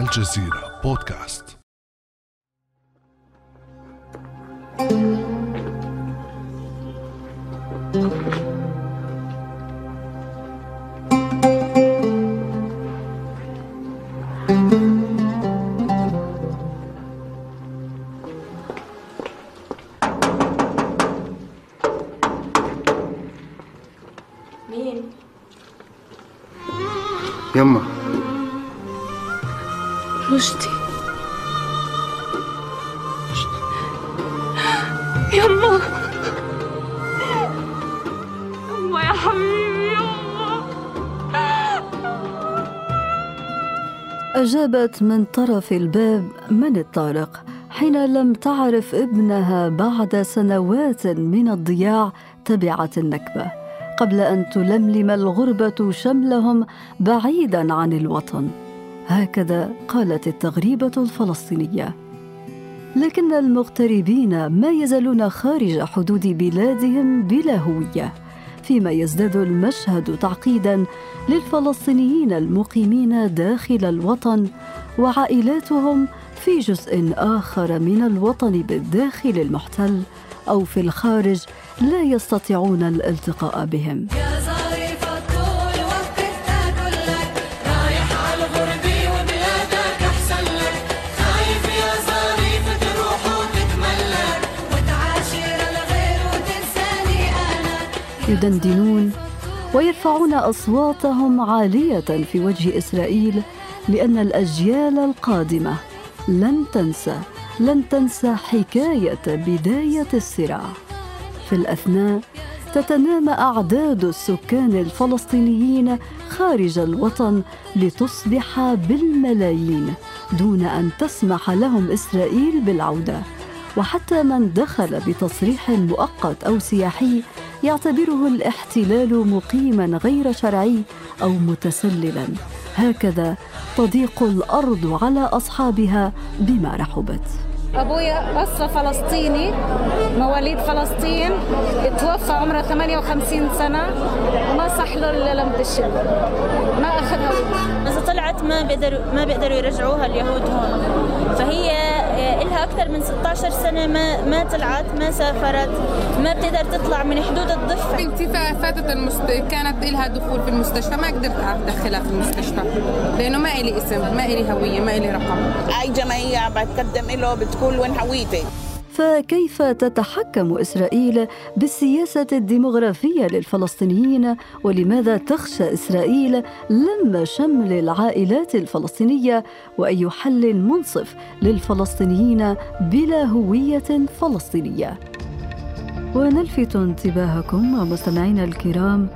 الجزيرة بودكاست مين؟ يما. يما يا حبيبي يما. أجابت من طرف الباب من الطارق حين لم تعرف ابنها بعد سنوات من الضياع تبعة النكبة قبل أن تلملم الغربة شملهم بعيدا عن الوطن. هكذا قالت التغريبة الفلسطينية. لكن المغتربين ما يزالون خارج حدود بلادهم بلا هوية فيما يزداد المشهد تعقيدا للفلسطينيين المقيمين داخل الوطن وعائلاتهم في جزء آخر من الوطن بالداخل المحتل أو في الخارج لا يستطيعون الالتقاء بهم. يدندنون ويرفعون أصواتهم عالية في وجه إسرائيل لأن الأجيال القادمة لن تنسى لن تنسى حكاية بداية الصراع. في الأثناء تتنامى أعداد السكان الفلسطينيين خارج الوطن لتصبح بالملايين دون أن تسمح لهم إسرائيل بالعودة. وحتى من دخل بتصريح مؤقت أو سياحي يعتبره الاحتلال مقيما غير شرعي أو متسللا. هكذا تضيق الأرض على أصحابها بما رحبت. أبويا اصله فلسطيني مواليد فلسطين توفى عمره 58 سنة وما صح له إلا لمد الشم ما أخذها. إذا طلعت ما بيقدروا ما بيقدروا يرجعوها اليهود هون. فهي إلها أكثر من 16 سنة ما ما طلعت ما سافرت ما بتقدر تطلع من حدود الضفة. بنتي فا- فاتت المست... كانت لها دخول في المستشفى. ما قدرت أدخلها في المستشفى لأنه ما إلي اسم ما إلي هوية ما إلي رقم. أي جمعية بتقدم له بتقول وين هويتي فكيف تتحكم إسرائيل بالسياسة الديمغرافية للفلسطينيين؟ ولماذا تخشى إسرائيل لم شمل العائلات الفلسطينية؟ وأي حل منصف للفلسطينيين بلا هوية فلسطينية؟ ونلفت انتباهكم مستمعينا الكرام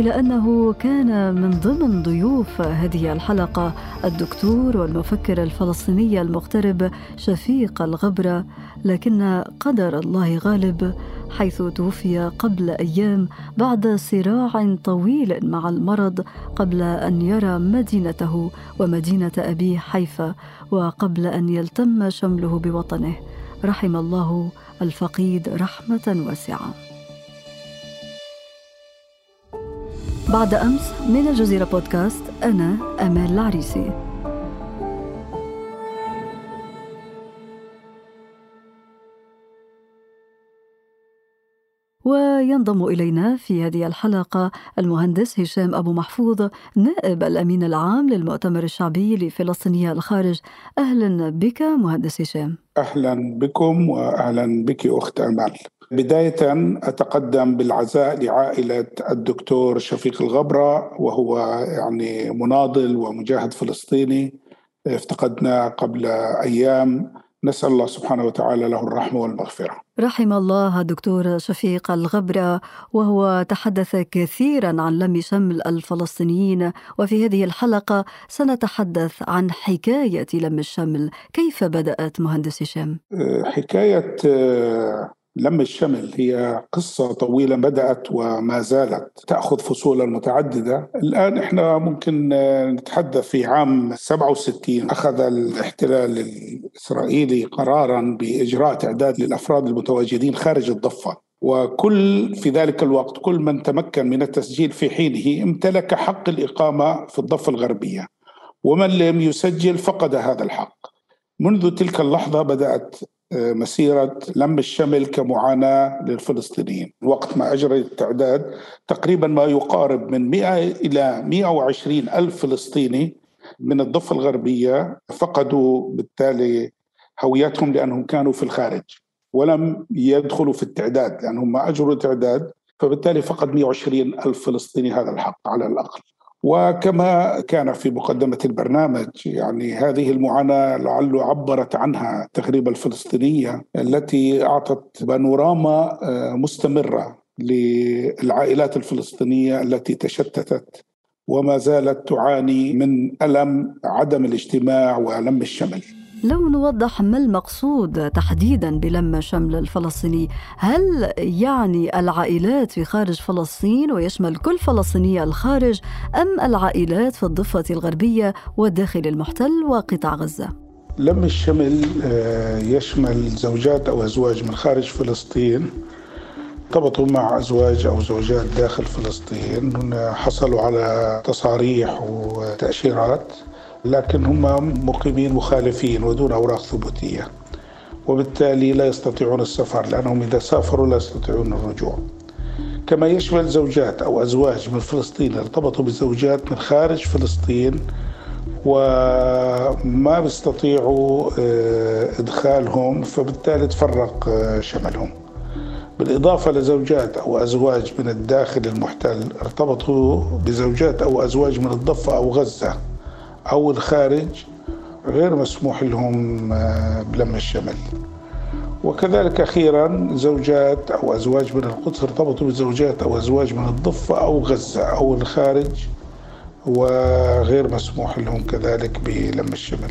إلى أنه كان من ضمن ضيوف هذه الحلقة الدكتور والمفكر الفلسطيني المغترب شفيق الغبرة لكن قدر الله غالب حيث توفي قبل أيام بعد صراع طويل مع المرض قبل أن يرى مدينته ومدينة ابيه حيفا وقبل أن يلتم شمله بوطنه. رحم الله الفقيد رحمة واسعة. بعد أمس من الجزيرة بودكاست أنا أمال العريسي. وينضم إلينا في هذه الحلقة المهندس هشام أبو محفوظ نائب الأمين العام للمؤتمر الشعبي لفلسطينية الخارج. أهلا بك مهندس هشام. أهلا بكم واهلا بك أخت أمال. بداية أتقدم بالعزاء لعائلة الدكتور شفيق الغبرة وهو يعني مناضل ومجاهد فلسطيني افتقدناه قبل أيام نسأل الله سبحانه وتعالى له الرحمة والمغفرة. رحم الله دكتور شفيق الغبرة وهو تحدث كثيرا عن لم شمل الفلسطينيين وفي هذه الحلقة سنتحدث عن حكاية لم الشمل كيف بدأت مهندس هشام؟ حكاية لم الشمل هي قصة طويلة بدأت وما زالت تأخذ فصولا متعددة. الآن إحنا ممكن نتحدث في عام 67 أخذ الاحتلال الإسرائيلي قرارا بإجراء تعداد للأفراد المتواجدين خارج الضفة. وكل في ذلك الوقت كل من تمكن من التسجيل في حينه امتلك حق الإقامة في الضفة الغربية. ومن لم يسجل فقد هذا الحق. منذ تلك اللحظة بدأت مسيرة لم الشمل كمعاناة للفلسطينيين. وقت ما أجرى التعداد تقريبا ما يقارب من 100 إلى 120 ألف فلسطيني من الضفة الغربية فقدوا بالتالي هويتهم لأنهم كانوا في الخارج ولم يدخلوا في التعداد لأنهم ما أجروا تعداد فبالتالي فقد 120 ألف فلسطيني هذا الحق على الأقل. وكما كان في مقدمة البرنامج يعني هذه المعاناة لعله عبرت عنها التغريبة الفلسطينية التي أعطت بانوراما آه، مستمرة للعائلات الفلسطينية التي تشتتت وما زالت تعاني من ألم عدم الاجتماع ولم الشمل. لو نوضح ما المقصود تحديدا بلم شمل الفلسطيني هل يعني العائلات في خارج فلسطين ويشمل كل فلسطيني الخارج أم العائلات في الضفة الغربية والداخل المحتل وقطاع غزة؟ لم الشمل آه، يشمل زوجات أو أزواج من خارج فلسطين. ارتبطوا مع أزواج أو زوجات داخل فلسطين. حصلوا على تصاريح وتأشيرات. لكن هم مقيمين مخالفين ودون أوراق ثبوتية. وبالتالي لا يستطيعون السفر لأنهم إذا سافروا لا يستطيعون الرجوع. كما يشمل زوجات أو أزواج من فلسطين ارتبطوا بزوجات من خارج فلسطين وما بيستطيعوا آه، إدخالهم فبالتالي تفرق آه، شملهم. بالإضافة لزوجات أو أزواج من الداخل المحتل ارتبطوا بزوجات أو أزواج من الضفة أو غزة. أو الخارج غير مسموح لهم آه، بلم الشمل. وكذلك أخيرا زوجات أو أزواج من القدس ارتبطوا بزوجات أو أزواج من الضفة أو غزة أو الخارج وغير مسموح لهم كذلك بلم الشمل.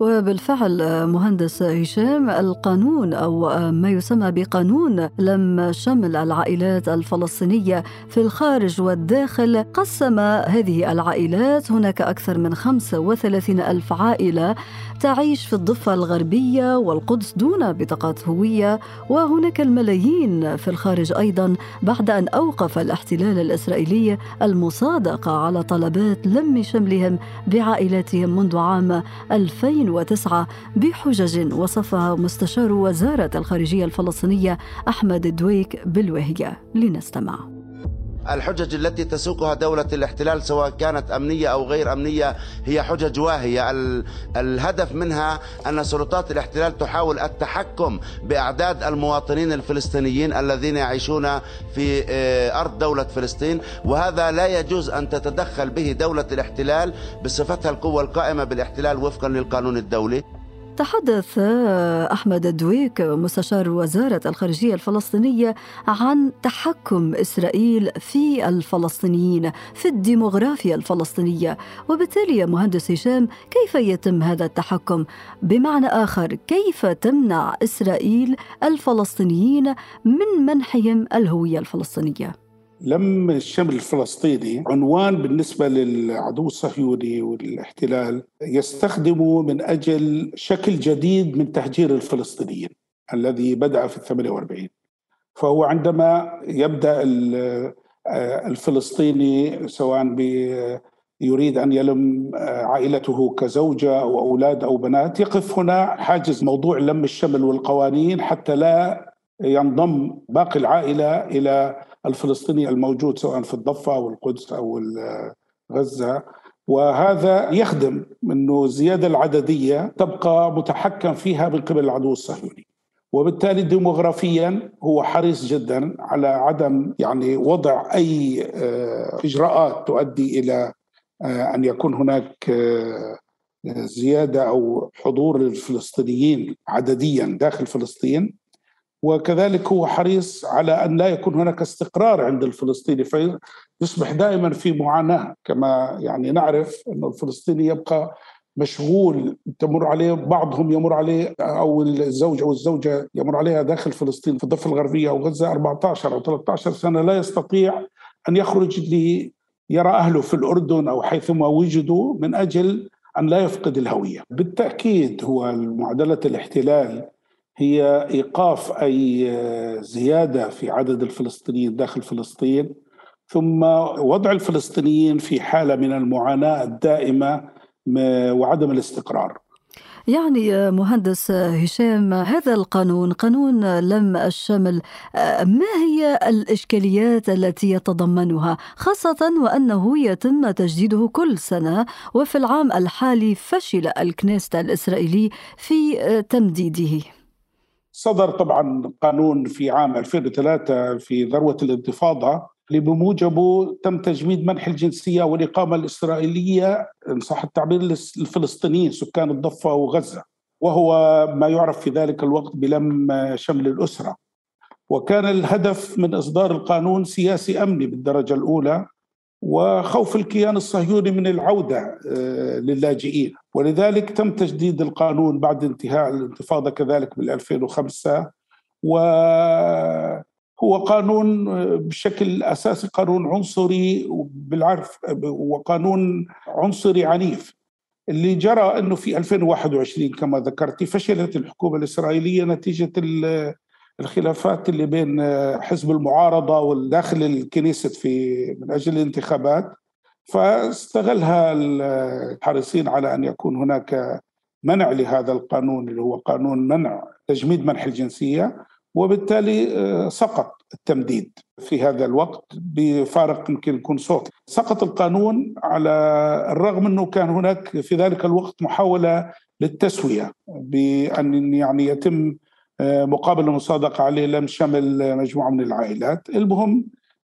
وبالفعل مهندس هشام القانون أو ما يسمى بقانون لم شمل العائلات الفلسطينية في الخارج والداخل قسم هذه العائلات هناك أكثر من 35 ألف عائلة تعيش في الضفة الغربية والقدس دون بطاقات هوية وهناك الملايين في الخارج أيضا بعد أن أوقف الاحتلال الإسرائيلي المصادقة على طلبات لم شملهم بعائلاتهم منذ عام 2000 2009 بحجج وصفها مستشار وزارة الخارجية الفلسطينية أحمد الدويك بالوهية لنستمع. الحجج التي تسوقها دولة الاحتلال سواء كانت أمنية أو غير أمنية هي حجج واهية. الهدف منها أن سلطات الاحتلال تحاول التحكم بأعداد المواطنين الفلسطينيين الذين يعيشون في آه، أرض دولة فلسطين. وهذا لا يجوز أن تتدخل به دولة الاحتلال بصفتها القوة القائمة بالاحتلال وفقا للقانون الدولي. تحدث أحمد الدويك مستشار وزارة الخارجية الفلسطينية عن تحكم إسرائيل في الفلسطينيين في الديموغرافيا الفلسطينية. وبالتالي يا مهندس هشام كيف يتم هذا التحكم؟ بمعنى آخر كيف تمنع إسرائيل الفلسطينيين من منحهم الهوية الفلسطينية؟ لم الشمل الفلسطيني عنوان بالنسبة للعدو الصهيوني والاحتلال يستخدمه من أجل شكل جديد من تهجير الفلسطينيين الذي بدأ في الثمانية واربعين فهو عندما يبدأ الفلسطيني سواء يريد أن يلم عائلته كزوجة أو أولاد أو بنات يقف هنا حاجز موضوع لم الشمل والقوانين حتى لا ينضم باقي العائلة إلى الفلسطيني الموجود سواء في الضفة أو القدس أو غزة. وهذا يخدم أنه الزيادة العددية تبقى متحكم فيها من قبل العدو الصهيوني. وبالتالي ديموغرافيا هو حريص جدا على عدم يعني وضع أي آه، إجراءات تؤدي إلى آه، أن يكون هناك آه، زيادة أو حضور للفلسطينيين عدديا داخل فلسطين. وكذلك هو حريص على أن لا يكون هناك استقرار عند الفلسطيني فيصبح دائما في معاناة كما يعني نعرف أن الفلسطيني يبقى مشغول تمر عليه بعضهم يمر عليه أو الزوج أو الزوجة يمر عليها داخل فلسطين في الضفة الغربية أو غزة 14 أو 13 سنة لا يستطيع أن يخرج ليرى أهله في الأردن أو حيثما وجدوا من أجل أن لا يفقد الهوية. بالتأكيد هو معادله الاحتلال هي إيقاف أي زيادة في عدد الفلسطينيين داخل فلسطين ثم وضع الفلسطينيين في حالة من المعاناة الدائمة وعدم الاستقرار. يعني مهندس هشام هذا القانون قانون لم الشمل ما هي الإشكاليات التي يتضمنها؟ خاصة وأنه يتم تجديده كل سنة وفي العام الحالي فشل الكنيست الإسرائيلي في تمديده. صدر طبعا قانون في عام 2003 في ذروة الانتفاضة اللي بموجبه تم تجميد منح الجنسية والإقامة الإسرائيلية إن صح التعبير للفلسطينيين سكان الضفة وغزة وهو ما يعرف في ذلك الوقت بلم شمل الأسرة. وكان الهدف من إصدار القانون سياسي أمني بالدرجة الأولى وخوف الكيان الصهيوني من العودة آه، للاجئين. ولذلك تم تجديد القانون بعد انتهاء الانتفاضة كذلك بال 2005 و هو قانون بشكل أساسي قانون عنصري بالعرف وقانون عنصري عنيف. اللي جرى أنه في 2021 كما ذكرت فشلت الحكومة الإسرائيلية نتيجة الخلافات اللي بين حزب المعارضة والداخل الكنيسة في من أجل الانتخابات. فاستغلها الحريصين على أن يكون هناك منع لهذا القانون اللي هو قانون منع تجميد منح الجنسية وبالتالي آه، سقط التمديد في هذا الوقت بفارق يمكن يكون صوت. سقط القانون على الرغم أنه كان هناك في ذلك الوقت محاولة للتسوية بأن يعني يتم آه، مقابل المصادقة عليه لم شمل مجموعة من العائلات. المهم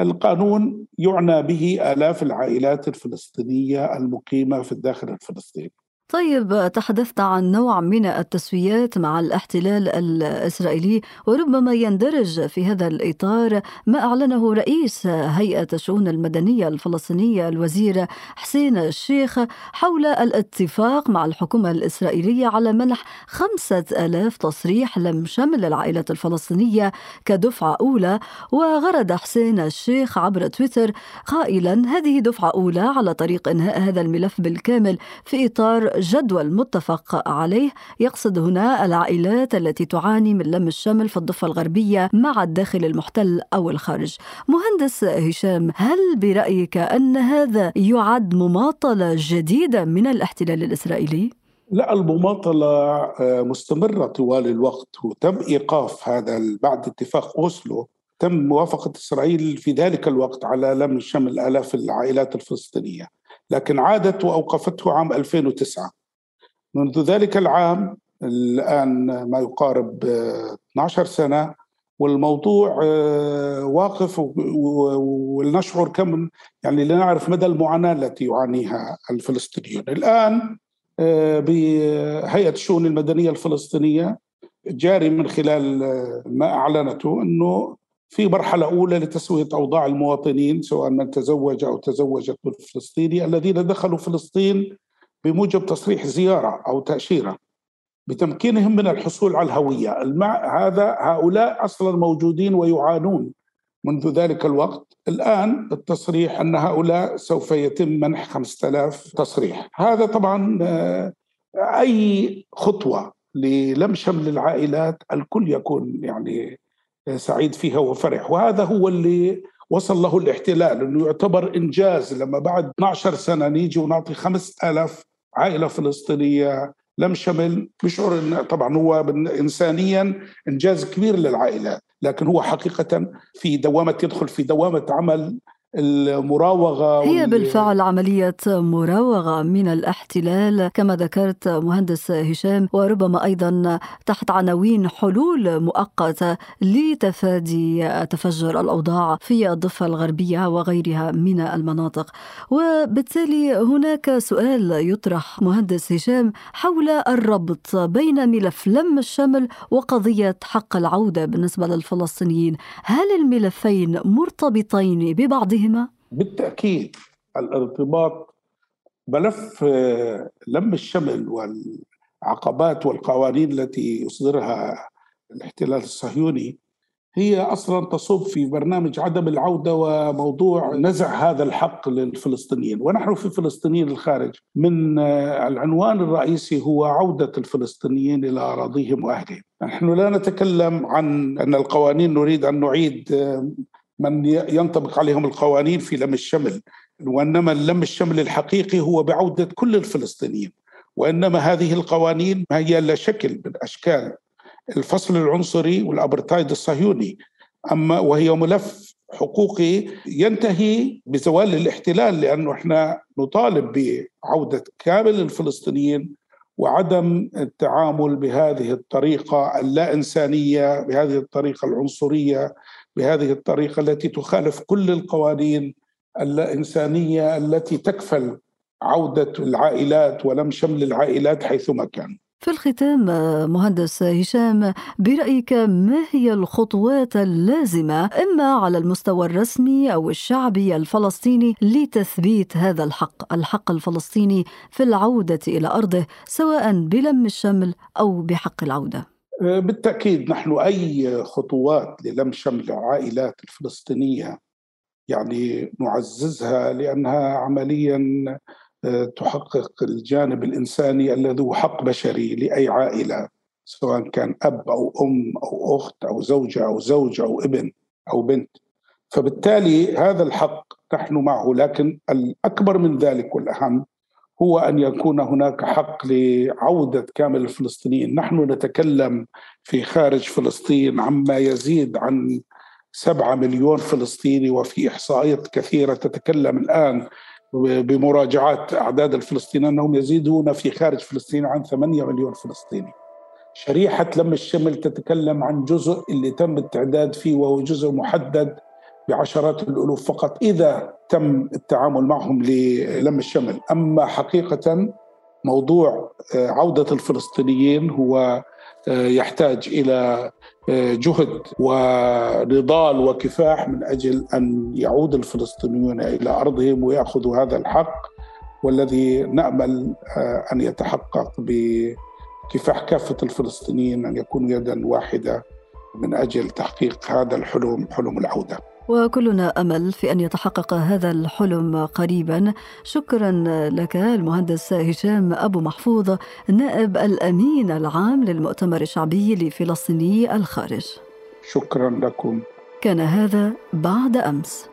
القانون يعنى به آلاف العائلات الفلسطينية المقيمة في الداخل الفلسطيني. طيب تحدثت عن نوع من التسويات مع الاحتلال الإسرائيلي وربما يندرج في هذا الإطار ما أعلنه رئيس هيئة الشؤون المدنية الفلسطينية الوزير حسين الشيخ حول الاتفاق مع الحكومة الإسرائيلية على منح خمسة ألاف تصريح لم شمل العائلات الفلسطينية كدفعة أولى. وغرد حسين الشيخ عبر تويتر قائلا هذه دفعة أولى على طريق إنهاء هذا الملف بالكامل في إطار جدول متفق عليه يقصد هنا العائلات التي تعاني من لم الشمل في الضفة الغربية مع الداخل المحتل أو الخارج مهندس هشام هل برأيك أن هذا يعد مماطلة جديدة من الاحتلال الإسرائيلي؟ لا المماطلة آه، مستمرة طوال الوقت وتم إيقاف هذا بعد اتفاق أوسلو تم موافقة إسرائيل في ذلك الوقت على لم شمل آلاف العائلات الفلسطينية لكن عادت وأوقفته عام 2009 منذ ذلك العام الآن ما يقارب 12 سنة والموضوع آه، واقف ولنشعر كم يعني لنعرف مدى المعاناة التي يعانيها الفلسطينيون. الآن آه، بهيئة الشؤون المدنية الفلسطينية جاري من خلال آه، ما أعلنته أنه في مرحلة أولى لتسوية أوضاع المواطنين سواء من تزوج أو تزوجت بالفلسطيني الذين دخلوا فلسطين بموجب تصريح زيارة أو تأشيرة بتمكينهم من الحصول على الهوية. المع... هذا هؤلاء أصلا موجودين ويعانون منذ ذلك الوقت. الآن التصريح أن هؤلاء سوف يتم منح 5000 تصريح. هذا طبعا آه، أي خطوة للم شمل العائلات الكل يكون يعني سعيد فيها وفرح. وهذا هو اللي وصل له الاحتلال إنه يعتبر إنجاز لما بعد 12 سنة نيجي ونعطي 5000 عائلة فلسطينية لم شمل. بشعر إن طبعا هو انسانيا إنجاز كبير للعائلات لكن هو حقيقه في دوامة يدخل في دوامة عمل المراوغة هي بالفعل عملية مراوغة من الاحتلال كما ذكرت مهندس هشام وربما أيضا تحت عناوين حلول مؤقتة لتفادي تفجر الأوضاع في الضفة الغربية وغيرها من المناطق. وبالتالي هناك سؤال يطرح مهندس هشام حول الربط بين ملف لم الشمل وقضية حق العودة بالنسبة للفلسطينيين. هل الملفين مرتبطين ببعضهم بعضهما؟ بالتأكيد الارتباط ملف آه، لم الشمل والعقبات والقوانين التي يصدرها الاحتلال الصهيوني هي أصلا تصب في برنامج عدم العودة وموضوع نزع هذا الحق للفلسطينيين، ونحن في فلسطينيين الخارج من آه، العنوان الرئيسي هو عودة الفلسطينيين إلى أراضيهم وأهلهم. نحن لا نتكلم عن أن القوانين نريد أن نعيد آه، من ينطبق عليهم القوانين في لم الشمل، وإنما اللم الشمل الحقيقي هو بعودة كل الفلسطينيين. وإنما هذه القوانين هي لا شكل من أشكال الفصل العنصري والأبرتايد الصهيوني أما وهي ملف حقوقي ينتهي بزوال الاحتلال لأنه إحنا نطالب بعودة كامل الفلسطينيين وعدم التعامل بهذه الطريقة اللا إنسانية بهذه الطريقة العنصرية بهذه الطريقة التي تخالف كل القوانين اللا انسانيه التي تكفل عودة العائلات ولم شمل العائلات حيثما كان. في الختام مهندس هشام برأيك ما هي الخطوات اللازمة إما على المستوى الرسمي أو الشعبي الفلسطيني لتثبيت هذا الحق الحق الفلسطيني في العودة إلى أرضه سواء بلم الشمل أو بحق العودة؟ بالتأكيد نحن أي خطوات للم شمل العائلات الفلسطينية يعني نعززها لأنها عمليا تحقق الجانب الإنساني الذي هو حق بشري لأي عائلة سواء كان أب أو أم أو أخت أو زوجة أو زوج أو ابن أو بنت. فبالتالي هذا الحق نحن معه لكن الأكبر من ذلك والأهم هو أن يكون هناك حق لعودة كامل الفلسطينيين، نحن نتكلم في خارج فلسطين عما يزيد عن سبعة مليون فلسطيني وفي إحصائيات كثيرة تتكلم الآن بمراجعات أعداد الفلسطينيين أنهم يزيدون في خارج فلسطين عن 8 مليون فلسطيني. شريحة لم الشمل تتكلم عن جزء اللي تم التعداد فيه وهو جزء محدد بعشرات الألوف فقط إذا تم التعامل معهم للم الشمل أما حقيقة موضوع آه، عودة الفلسطينيين هو آه، يحتاج إلى آه، جهد ونضال وكفاح من أجل أن يعود الفلسطينيون إلى أرضهم وياخذوا هذا الحق والذي نأمل أن يتحقق بكفاح كافة الفلسطينيين أن يكونوا يدا واحدة من أجل تحقيق هذا الحلم حلم العودة. وكلنا أمل في أن يتحقق هذا الحلم قريبا. شكرا لك المهندس هشام أبو محفوظ نائب الأمين العام للمؤتمر الشعبي لفلسطيني الخارج. شكرا لكم. كان هذا بعد أمس.